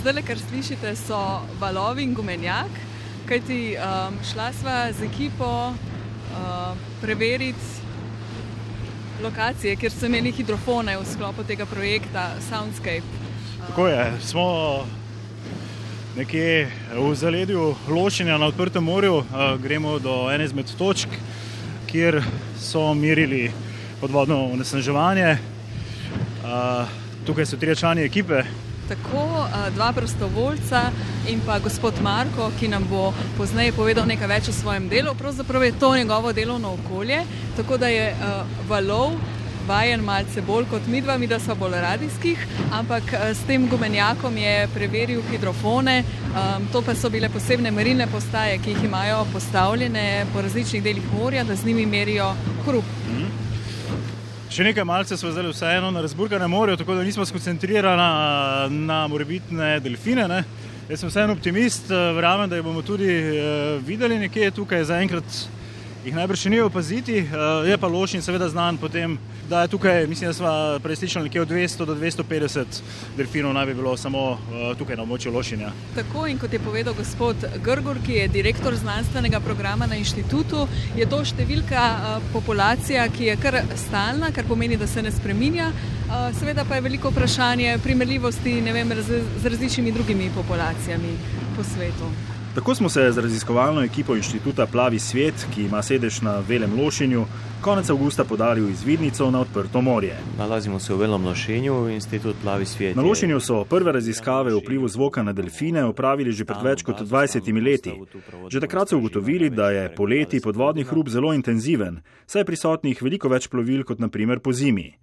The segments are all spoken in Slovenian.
zdaj, kar slišite, so valovi in gumenjak, kajti um, šla sva z ekipo uh, preveriti lokacije, kjer so imeli hidrofone v sklopu tega projekta Soundscape. Tako je, smo nekje v zaledju ločenja na odprtem morju, uh, gremo do ene izmed točk, kjer so merili podvodno onesnaževanje. Uh, tukaj so tri člani ekipe. Tako, dva prostovoljca in pa gospod Marko, ki nam bo pozneje povedal nekaj več o svojem delu. Pravzaprav je to njegovo delovno okolje, tako da je valov vajen malce bolj kot mi dva, mi da smo bolj radijskih, ampak s tem gumenjakom je preveril hidrofone. To pa so bile posebne merilne postaje, ki jih imajo postavljene po različnih delih morja, da z njimi merijo hrup. Mhm. Še nekaj malce smo zdaj vseeno na razburkanem morju, tako da nismo skoncentrirani na, na morebitne delfine. Ne? Jaz sem vseeno optimist, verjamem, da jih bomo tudi uh, videli nekje tukaj zaenkrat jih najbrž še ni opaziti, uh, je pa loš in seveda znan potem, da je tukaj, mislim, da smo prej slišali nekje od 200 do 250 delfinov, naj bi bilo samo uh, tukaj na območju lošenja. Tako in kot je povedal gospod Grgur, ki je direktor znanstvenega programa na inštitutu, je to številka uh, populacija, ki je kar stalna, kar pomeni, da se ne spreminja. Uh, seveda pa je veliko vprašanje primerljivosti vem, raz, z različnimi drugimi populacijami po svetu. Tako smo se z raziskovalno ekipo inštituta Plavi svet, ki ima sedež na Velem Lošinju, konec avgusta podali v izvidnico na odprto morje. Nalazimo se v Velem Lošinju, inštitut Plavi svet. Na Lošinju so prve raziskave o vplivu zvoka na delfine opravili že pred več kot 20 leti. Že takrat so ugotovili, da je poleti podvodni hrup zelo intenziven, saj je prisotnih veliko več plovil kot naprimer po zimi.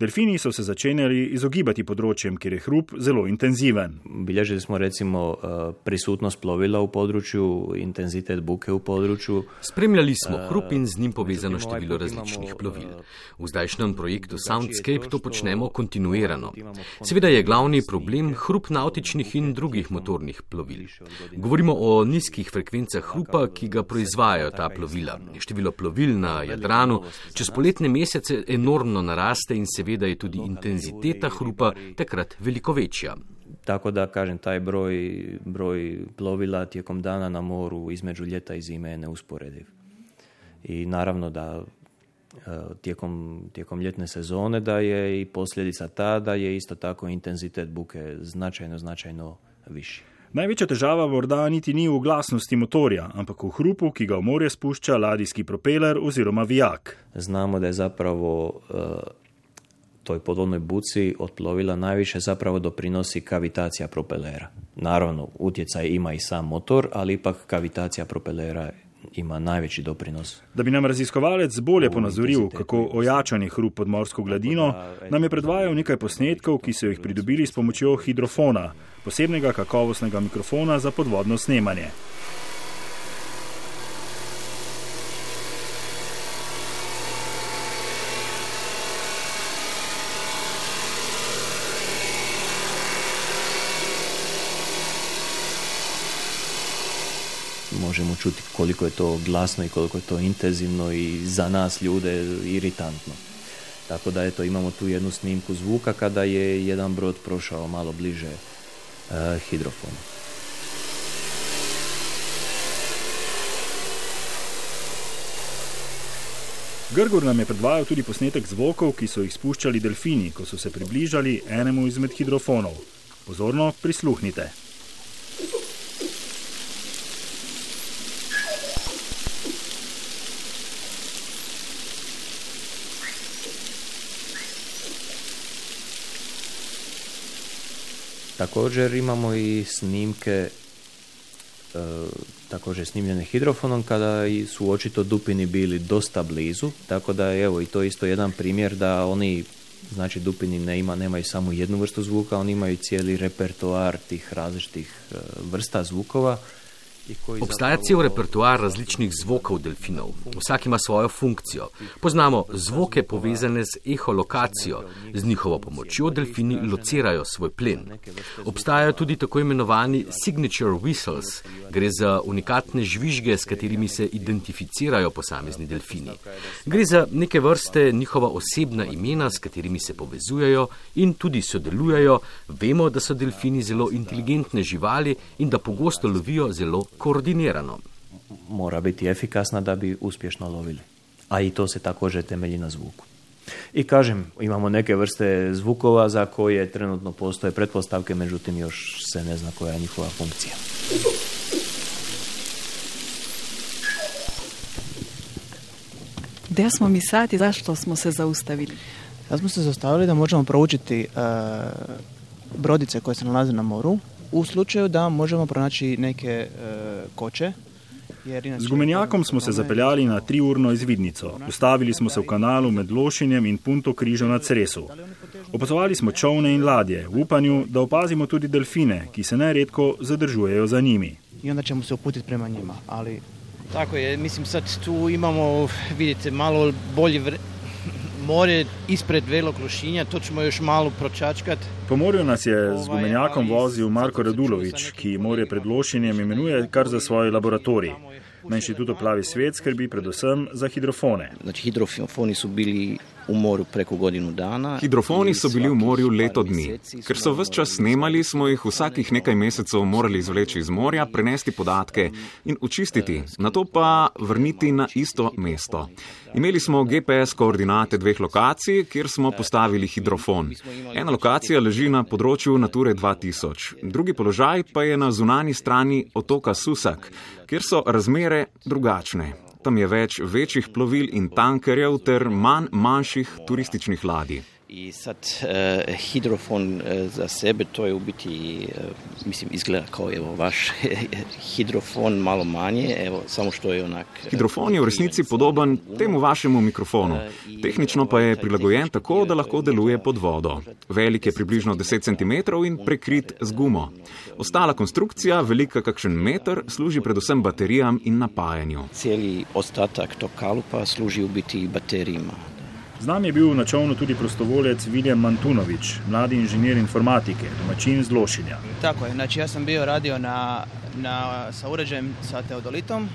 Delfini so se začenjali izogibati področjem, kjer je hrup zelo intenziven. Bilježili smo recimo eh, prisutnost plovila v področju, intenzitet buke v področju. Spremljali smo hrup in z njim povezano število različnih plovil. V zdajšnjem projektu Soundscape to počnemo kontinuirano. Seveda je glavni problem hrup nautičnih in drugih motornih plovil. Govorimo o nizkih frekvencah hrupa, ki ga proizvajajo ta plovila. Število plovil na Jadranu čez poletne mesece enormno naraste in se seveda je tudi intenziteta hrupa takrat veliko večja. Tako da kažem, taj broj, broj plovila tijekom dana na moru između ljeta i zime je neusporediv. I naravno da e, tijekom, tijekom ljetne sezone da je i posljedica ta da je isto tako intenzitet buke značajno, značajno viši. Največja težava morda niti ni v glasnosti motorja, ampak v hrupu, ki ga v morje spušča ladijski propeler oziroma vijak. Znamo, da je zapravo uh, toj podvodnoj buci od plovila najviše zapravo doprinosi kavitacija propelera. Naravno, utjecaj ima i sam motor, ali ipak kavitacija propelera ima najveći doprinos. Da bi nam raziskovalec bolje ponazoril, kako ojačanje hrup pod morsko gladino, nam je predvajal nekaj posnetkov, ki so jih pridobili s pomočjo hidrofona, posebnega kakovostnega mikrofona za podvodno snemanje. Možemo čuti koliko je to glasno i koliko je to intenzivno i za nas ljude iritantno. Tako da eto imamo tu jednu snimku zvuka kada je jedan brod prošao malo bliže uh, hidrofonu. Grgur nam je predvajal tudi posnetek zvokov, ki so jih spuščali delfini, ko so se približali enemu izmed hidrofonov. Pozorno prisluhnite. Također imamo i snimke e, također snimljene hidrofonom kada su očito dupini bili dosta blizu, tako da evo i to isto jedan primjer da oni znači dupini ne ima, nemaju samo jednu vrstu zvuka, oni imaju cijeli repertoar tih različitih e, vrsta zvukova Obstaja cel repertoar različnih zvokov delfinov, vsak ima svojo funkcijo. Poznamo zvoke povezane z eholokacijo, z njihovo pomočjo delfini locirajo svoj plen. Obstajajo tudi tako imenovani signature whistles, gre za unikatne žvižge, s katerimi se identificirajo posamezni delfini. Gre za neke vrste njihova osebna imena, s katerimi se povezujejo in tudi sodelujejo. Vemo, da so delfini zelo inteligentne živali in da pogosto lovijo zelo koordinirano. Mora biti efikasna da bi uspješno lovili. A i to se također temelji na zvuku. I kažem, imamo neke vrste zvukova za koje trenutno postoje pretpostavke, međutim još se ne zna koja je njihova funkcija. Gdje smo mi sad i zašto smo se zaustavili? Sad smo se zaustavili da možemo proučiti uh, brodice koje se nalaze na moru, u slučaju da možemo pronaći neke e, koče. Z gumenjakom smo se zapeljali na triurno izvidnico. Ustavili smo se v kanalu med Lošinjem in Punto križo na Cresu. Opazovali smo čovne in ladje v upanju, da opazimo tudi delfine, ki se najredko zadržujejo za njimi. In onda ćemo se uputiti prema njima. Ali... Tako je, mislim sad tu imamo, vidite, malo bolje vre more ispred Velog Lošinja, to ćemo još malo pročačkati. Po morju nas je z gumenjakom vozil Marko Radulovič, ki morje pred Lošinjem imenuje kar za svoj laboratorij. Na inštitutu Plavi svet skrbi predvsem za hidrofone. Znači, hidrofoni so bili v morju preko godinu dana. Hidrofoni so bili v morju leto dni. Ker so vse čas snemali, smo jih vsakih nekaj mesecev morali izvleči iz morja, prenesti podatke in očistiti, na to pa vrniti na isto mesto. Imeli smo GPS koordinate dveh lokacij, kjer smo postavili hidrofon. Ena lokacija leži na področju Nature 2000, drugi položaj pa je na zunani strani otoka Susak, kjer so razmere drugačne. Tam je več večjih plovil in tankerjev ter manj manjših turističnih ladij. I sad uh, hidrofon uh, za sebe to je u biti, uh, mislim, izgleda kao evo vaš hidrofon malo manje, evo samo što je onak... Hidrofon je v resnici podoben temu vašemu mikrofonu. Tehnično pa je prilagojen tako, da lahko deluje pod vodo. Velik je približno 10 cm in prekrit z gumo. Ostala konstrukcija, velika kakšen meter, služi predvsem baterijam in napajanju. Celi ostatak tog kalupa služi u biti baterijima. Z nami je bil na čovnu tudi prostovoljec Viljem Mantunovič, mladi inženir informatike, domačin iz Lošinja. Tako je, znači ja sam bio radio na, na, sa uređajem sa teodolitom.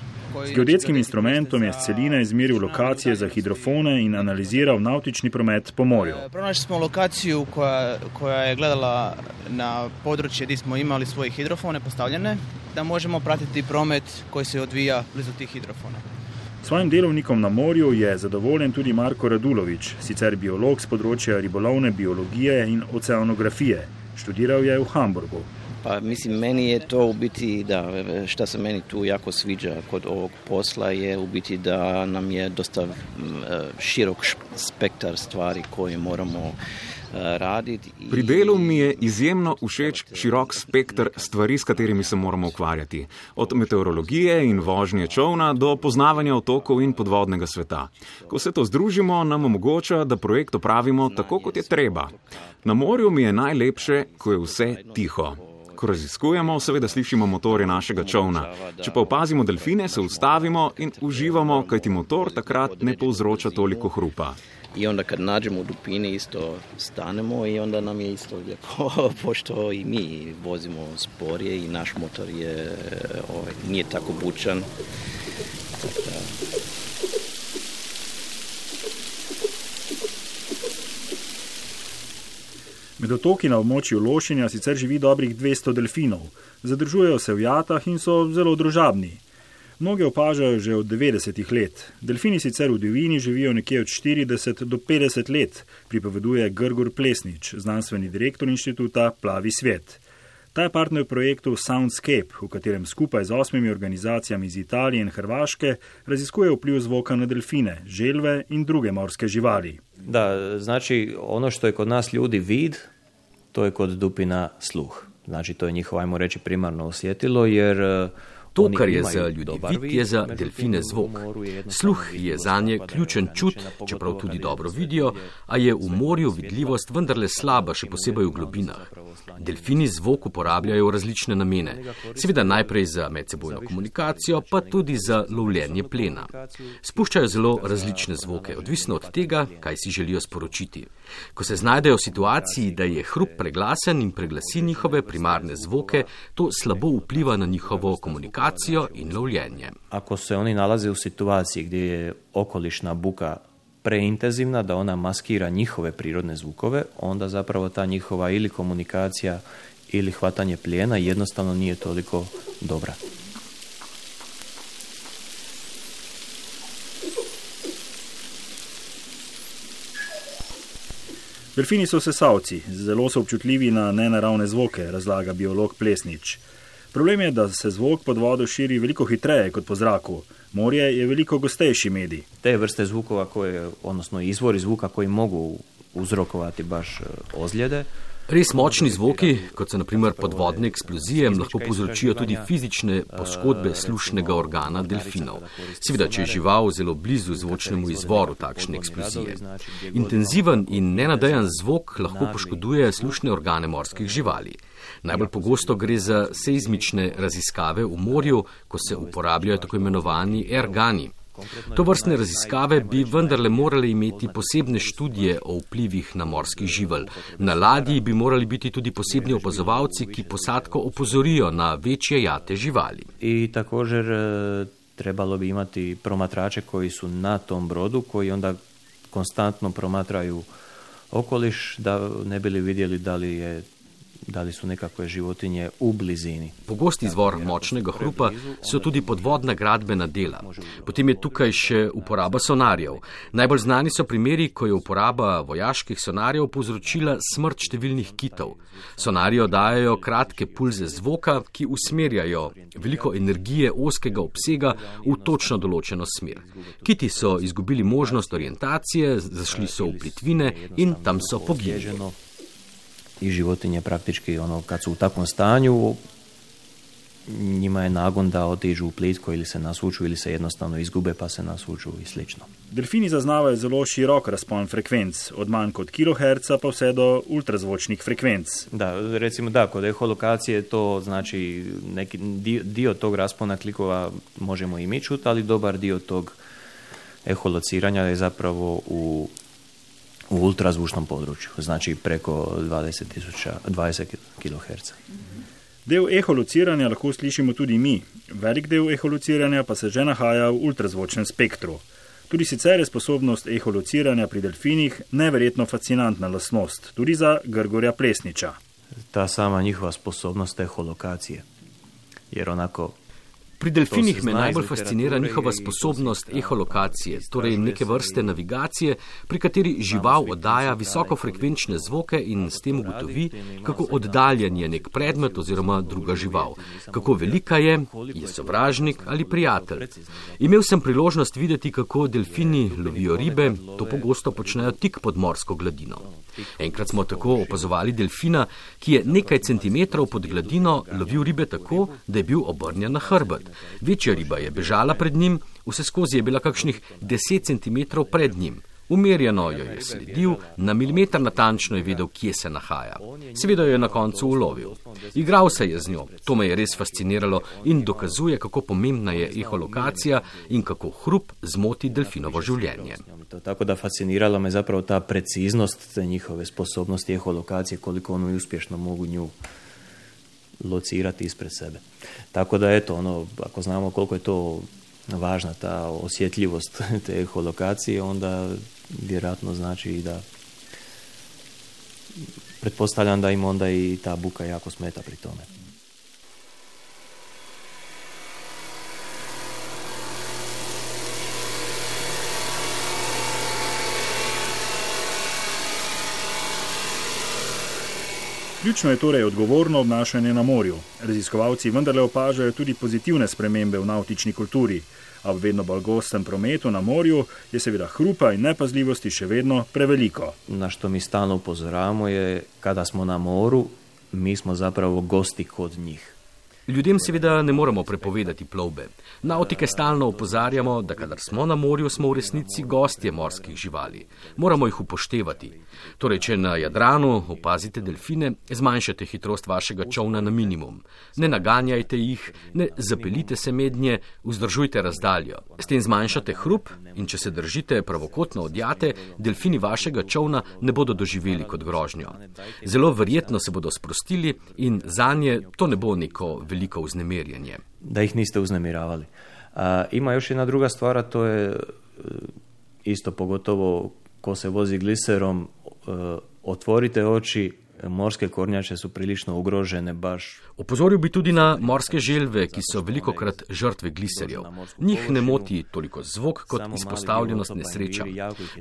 Z geodetskim instrumentom je z celine izmeril lokacije za hidrofone in analiziral nautični promet po morju. E, pronašli smo lokaciju koja, koja je gledala na područje gdje smo imali svoje hidrofone postavljene, da možemo pratiti promet koji se odvija blizu tih hidrofona. Svojim delovnikom na morju je zadovoljen tudi Marko Radulovič, sicer biolog z področja ribolovne biologije in oceanografije. Študiral je v Hamburgu. Pa mislim, meni je to u biti, da, se meni tu jako sviđa kod ovog posla je u biti da nam je dosta širok spektar stvari koje moramo raditi. Pri delu mi je izjemno všeč širok spektr stvari, s katerimi se moramo ukvarjati. Od meteorologije in vožnje čovna do poznavanja otokov in podvodnega sveta. Ko se to združimo, nam omogoča, da projekt opravimo tako, kot je treba. Na morju mi je najlepše, ko je vse tiho. Ko raziskujemo, seveda slišimo motorje našega čovna. Če pa opazimo delfine, se ustavimo in uživamo, kajti motor takrat ne povzroča toliko hrupa. I onda kad nađemo u dupini isto stanemo i onda nam je isto lijepo, pošto i mi vozimo sporije i naš motor je, ovaj, nije tako bučan. Med otoki na območju Lošinja sicer živi dobrih 200 delfinov, zadržujejo se v jatah in so zelo družabni. Mnoge opažajo že od 90-ih let. Delfini sicer v divjini živijo nekje od 40 do 50 let, pripoveduje Grgur Plesnič, znanstveni direktor inštituta Plavi svet. Ta je partner projektu Soundscape, v katerem skupaj z osmimi organizacijami iz Italije in Hrvaške raziskuje vpliv zvoka na delfine, želve in druge morske živali. Da, znači ono što je kod nas ljudi vid, to je kod dupina sluh. Znači to je njihovo, ajmo reći, primarno osjetilo, jer To, kar je za ljudi vid, je za delfine zvok. Sluh je za nje ključen čut, čeprav tudi dobro vidijo, a je v morju vidljivost vendarle slaba, še posebej v globinah. Delfini zvok uporabljajo v različne namene. Seveda najprej za medsebojno komunikacijo, pa tudi za lovljenje plena. Spuščajo zelo različne zvoke, odvisno od tega, kaj si želijo sporočiti. Ko se znajdejo v situaciji, da je hrup preglasen in preglasi njihove primarne zvoke, to slabo vpliva na njihovo komunikacijo in lovljenje. Ako se oni nalaze v situaciji, gdje je okolišna buka preintenzivna, da ona maskira njihove prirodne zvukove, onda zapravo ta njihova ili komunikacija ili hvatanje plijena jednostavno nije toliko dobra. Delfini so sesalci, zelo so občutljivi na nenaravne zvoke, razlaga biolog Plesnič. Problem je, da se zvok pod vodo širi veliko hitreje kot po zraku. Morje je veliko gostejši medij. Te vrste zvukova, koje, odnosno izvori zvuka koji mogu uzrokovati baš ozljede, Res močni zvoki, kot so naprimer podvodne eksplozije, lahko povzročijo tudi fizične poškodbe slušnega organa delfinov. Seveda, če je žival zelo blizu zvočnemu izvoru takšne eksplozije. Intenziven in nenadajan zvok lahko poškoduje slušne organe morskih živali. Najbolj pogosto gre za seizmične raziskave v morju, ko se uporabljajo tako imenovani ergani. To vrstne raziskave bi vendarle morali imeti posebne študije o vplivih na morski živelj. Na ladji bi morali biti tudi posebni opazovalci, ki posadko opozorijo na večje jate živali. I također trebalo bi imati promatrače koji su na tom brodu, koji onda konstantno promatraju okoliš da ne bili vidjeli da li je da li su nekakve životinje u blizini. Pogost izvor močnega hrupa so tudi podvodna gradbena dela. Potem je tukaj še uporaba sonarjev. Najbolj znani so primeri, ko je uporaba vojaških sonarjev povzročila smrt številnih kitov. Sonarji dajo kratke pulze zvoka, ki usmerjajo veliko energije oskega obsega v točno določeno smer. Kiti so izgubili možnost orientacije, zašli so v plitvine in tam so poginili i životinje praktički ono kad su u takvom stanju njima je nagon da otiđu u plitko ili se nasuču ili se jednostavno izgube pa se nasuču i slično. Delfini zaznavajo zelo širok razpon frekvenc, od manj kot kiloherca pa vse do ultrazvočnih frekvenc. Da, recimo da, kod eholokacije to znači neki dio, dio tog raspona klikova možemo i mi čuti, ali dobar dio tog eholociranja je zapravo u u ultrazvučnom području, znači preko 20, tisuća, 20 kHz. Del eholociranja lahko slišimo tudi mi, velik del eholociranja pa se že nahaja v ultrazvočnem spektru. Tudi sicer je sposobnost eholociranja pri delfinih neverjetno fascinantna lasnost, tudi za Grgorja Plesniča. Ta sama njihova sposobnost eholokacije, jer onako Pri delfinih me najbolj fascinira njihova sposobnost eholokacije, torej neke vrste navigacije, pri kateri žival oddaja visokofrekvenčne zvoke in s tem ugotovi, kako oddaljen je nek predmet oziroma druga žival, kako velika je, je sovražnik ali prijatelj. Imel sem priložnost videti, kako delfini lovijo ribe, to pogosto počnejo tik pod morsko gladino. Enkrat smo tako opazovali delfina, ki je nekaj centimetrov pod gladino lovil ribe tako, da je bil obrnjen na hrbet. Večja riba je bežala pred njim, vse skozi je bila kakšnih 10 centimetrov pred njim. Umerjeno jo je sledil, na milimeter natančno je vedel, kje se nahaja. Seveda jo je na koncu ulovil. Igral se je z njo, to me je res fasciniralo in dokazuje, kako pomembna je eholokacija in kako hrup zmoti delfinovo življenje. Tako da fascinirala me zapravo ta preciznost njihove sposobnosti eholokacije, koliko ono uspješno mogu nju locirati ispred sebe. Tako da eto, ono, ako znamo koliko je to važna ta osjetljivost te eholokacije, onda vjerojatno znači i da pretpostavljam da im onda i ta buka jako smeta pri tome. Ključno je torej odgovorno obnašanje na morju. Raziskovalci vendarle opažajo tudi pozitivne spremembe v nautični kulturi, a v vedno bolj gostem prometu na morju je seveda hrupa in nepazljivosti še vedno preveliko. Na što mi stalno upozoravamo je, kada smo na moru, mi smo zapravo gosti kod njih. Ljudem seveda ne moremo prepovedati plovbe. Nautike stalno opozarjamo, da kadar smo na morju, smo v resnici gostje morskih živali. Moramo jih upoštevati. Torej, če na Jadranu opazite delfine, zmanjšate hitrost vašega čovna na minimum. Ne naganjajte jih, ne zapeljite se mednje, vzdržujte razdaljo. S tem zmanjšate hrup in če se držite pravokotno odjate, delfini vašega čovna ne bodo doživeli kot grožnjo. Zelo verjetno se bodo sprostili in za nje to ne bo neko veliko vznemirjenje. Da jih niste uznemiravali. Uh, ima još jedna druga stvar, a to je uh, isto pogotovo ko se vozi gliserom, uh, otvorite oči, morske kornjače so prilično ogrožene. Baš. Opozoril bi tudi na morske želve, ki so veliko krat žrtve gliserjev. Njih ne moti toliko zvok kot izpostavljenost nesreča.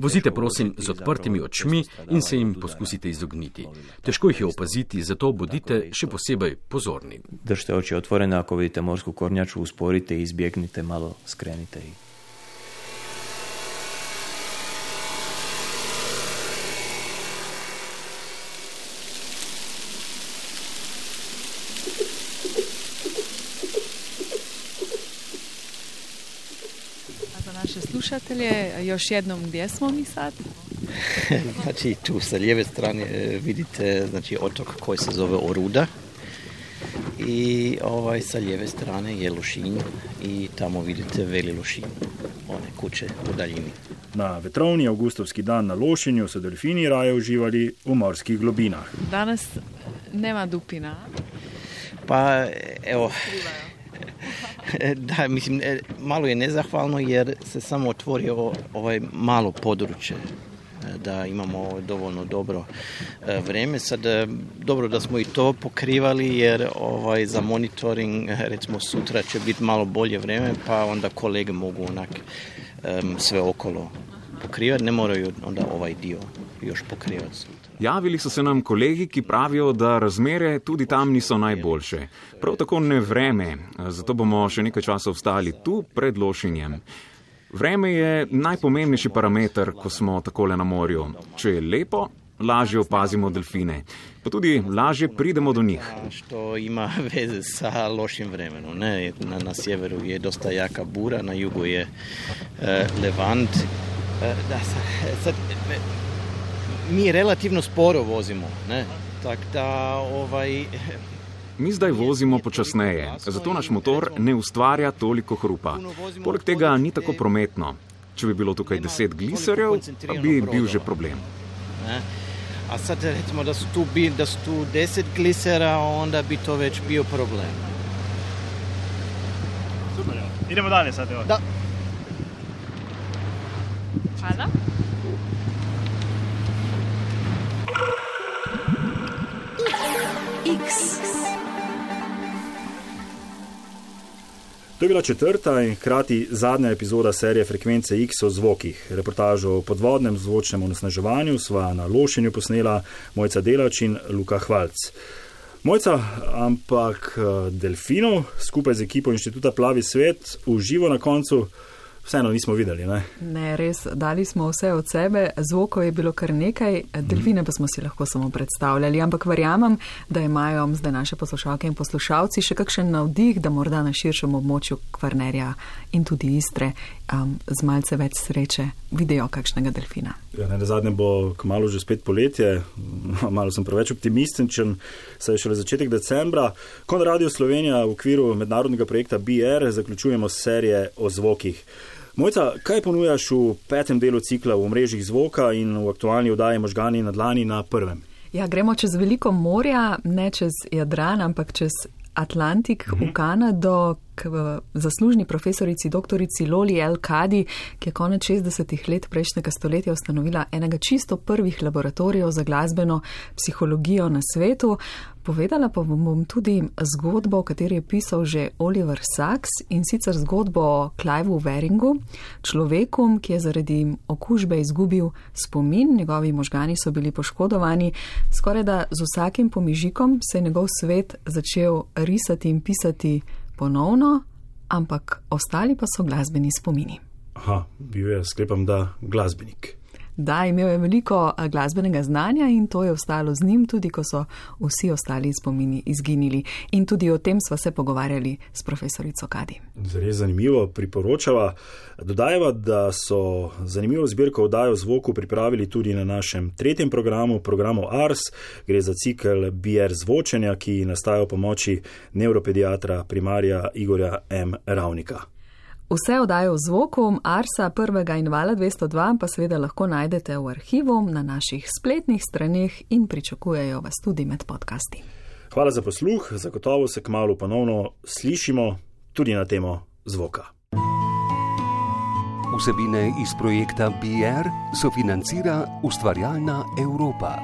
Vozite prosim z odprtimi očmi in se jim poskusite izogniti. Težko jih je opaziti, zato bodite še posebej pozorni. Držite oči otvorene, ako vidite morsku kornjaču, usporite, izbjegnite, malo skrenite jih. Slušatelje, još jednom gdje smo mi sad? znači, tu sa lijeve strane vidite znači, otok koji se zove Oruda i ovaj sa lijeve strane je Lošinj i tamo vidite Veli Lošinj, one kuće u daljini. Na vetrovni avgustovski dan na Lošinju so delfini raje uživali v morskih globinah. Danas nema dupina. Pa evo, da, mislim, malo je nezahvalno jer se samo otvorio ovaj malo područje da imamo dovoljno dobro vrijeme. Sad dobro da smo i to pokrivali jer ovaj za monitoring recimo sutra će biti malo bolje vrijeme pa onda kolege mogu onak sve okolo pokrivati, ne moraju onda ovaj dio još pokrivati. Javili so se nam kolegi, ki pravijo, da razmere tudi tam niso najboljše. Prav tako ne vreme, zato bomo še nekaj časa ostali tu pred lošinjem. Vreme je najpomembnejši parameter, ko smo takole na morju. Če je lepo, lažje opazimo delfine, pa tudi lažje pridemo do njih. To ima veze sa lošim vremenom. Na, na sjeveru je dosta jaka bura, na jugu je eh, levant. Eh, da, sad, mi relativno sporo vozimo. Ne? Tak da, ovaj... Mi zdaj vozimo počasneje, zato naš motor ne ustvarja toliko hrupa. Poleg tega ni tako prometno. Če bi bilo tukaj deset gliserjev, pa bi bil že problem. Ne? A sad recimo da su tu, da su tu deset glisera, onda bi to već bio problem. Super. Idemo dalje sad. Evo. Da. Hvala. To je bila četrta in hkrati zadnja epizoda serije Frekvence X o zvokih. Reportažo o podvodnem zvočnem onesnaževanju sva na lošenju posnela Mojca Delač in Luka Hvalc. Mojca, ampak delfinov skupaj z ekipo inštituta Plavi svet uživo na koncu vseeno nismo videli. Ne? ne, res, dali smo vse od sebe, zvokov je bilo kar nekaj, delfine pa smo si lahko samo predstavljali, ampak verjamem, da imajo zdaj naše poslušalke in poslušalci še kakšen navdih, da morda na širšem območju Kvarnerja in tudi Istre um, z malce več sreče vidijo kakšnega delfina. Ja, na zadnje bo kmalo že spet poletje, malo sem preveč optimističen, saj je šele začetek decembra. Kon Radio Slovenija v okviru mednarodnega projekta BR zaključujemo serije o zvokih. Mojca, kaj ponujaš v petem delu cikla v mrežih zvoka in v aktualni oddaji možgani na dlani na prvem? Ja, gremo čez veliko morja, ne čez Jadran, ampak čez Atlantik mhm. v Kanado k zaslužni profesorici dr. Loli L. Kadi, ki je konec 60-ih let prejšnjega stoletja ustanovila enega čisto prvih laboratorijev za glasbeno psihologijo na svetu. Povedala pa bom tudi zgodbo, o kateri je pisal že Oliver Sacks in sicer zgodbo o Cliveu Weringu, človeku, ki je zaradi okužbe izgubil spomin, njegovi možgani so bili poškodovani, skoraj da z vsakim pomižikom se je njegov svet začel risati in pisati ponovno, ampak ostali pa so glasbeni spomini. Aha, bil je, sklepam, da glasbenik. Da, imel je veliko glasbenega znanja in to je ostalo z njim, tudi ko so vsi ostali spomini izginili. In tudi o tem sva se pogovarjali s profesorico Kadi. Zelo zanimivo, priporočava. Dodajeva, da so zanimivo zbirko oddajo zvoku pripravili tudi na našem tretjem programu, programu ARS. Gre za cikl BR zvočenja, ki nastaja v pomoči neuropediatra primarja Igorja M. Ravnika. Vse oddaje v zvoku Arsa 1. in Vala 202 pa seveda lahko najdete v arhivu na naših spletnih straneh in pričakujejo vas tudi med podcasti. Hvala za posluh, zagotovo se kmalo ponovno slišimo tudi na temo zvoka. Vsebine iz projekta BR sofinancira ustvarjalna Evropa.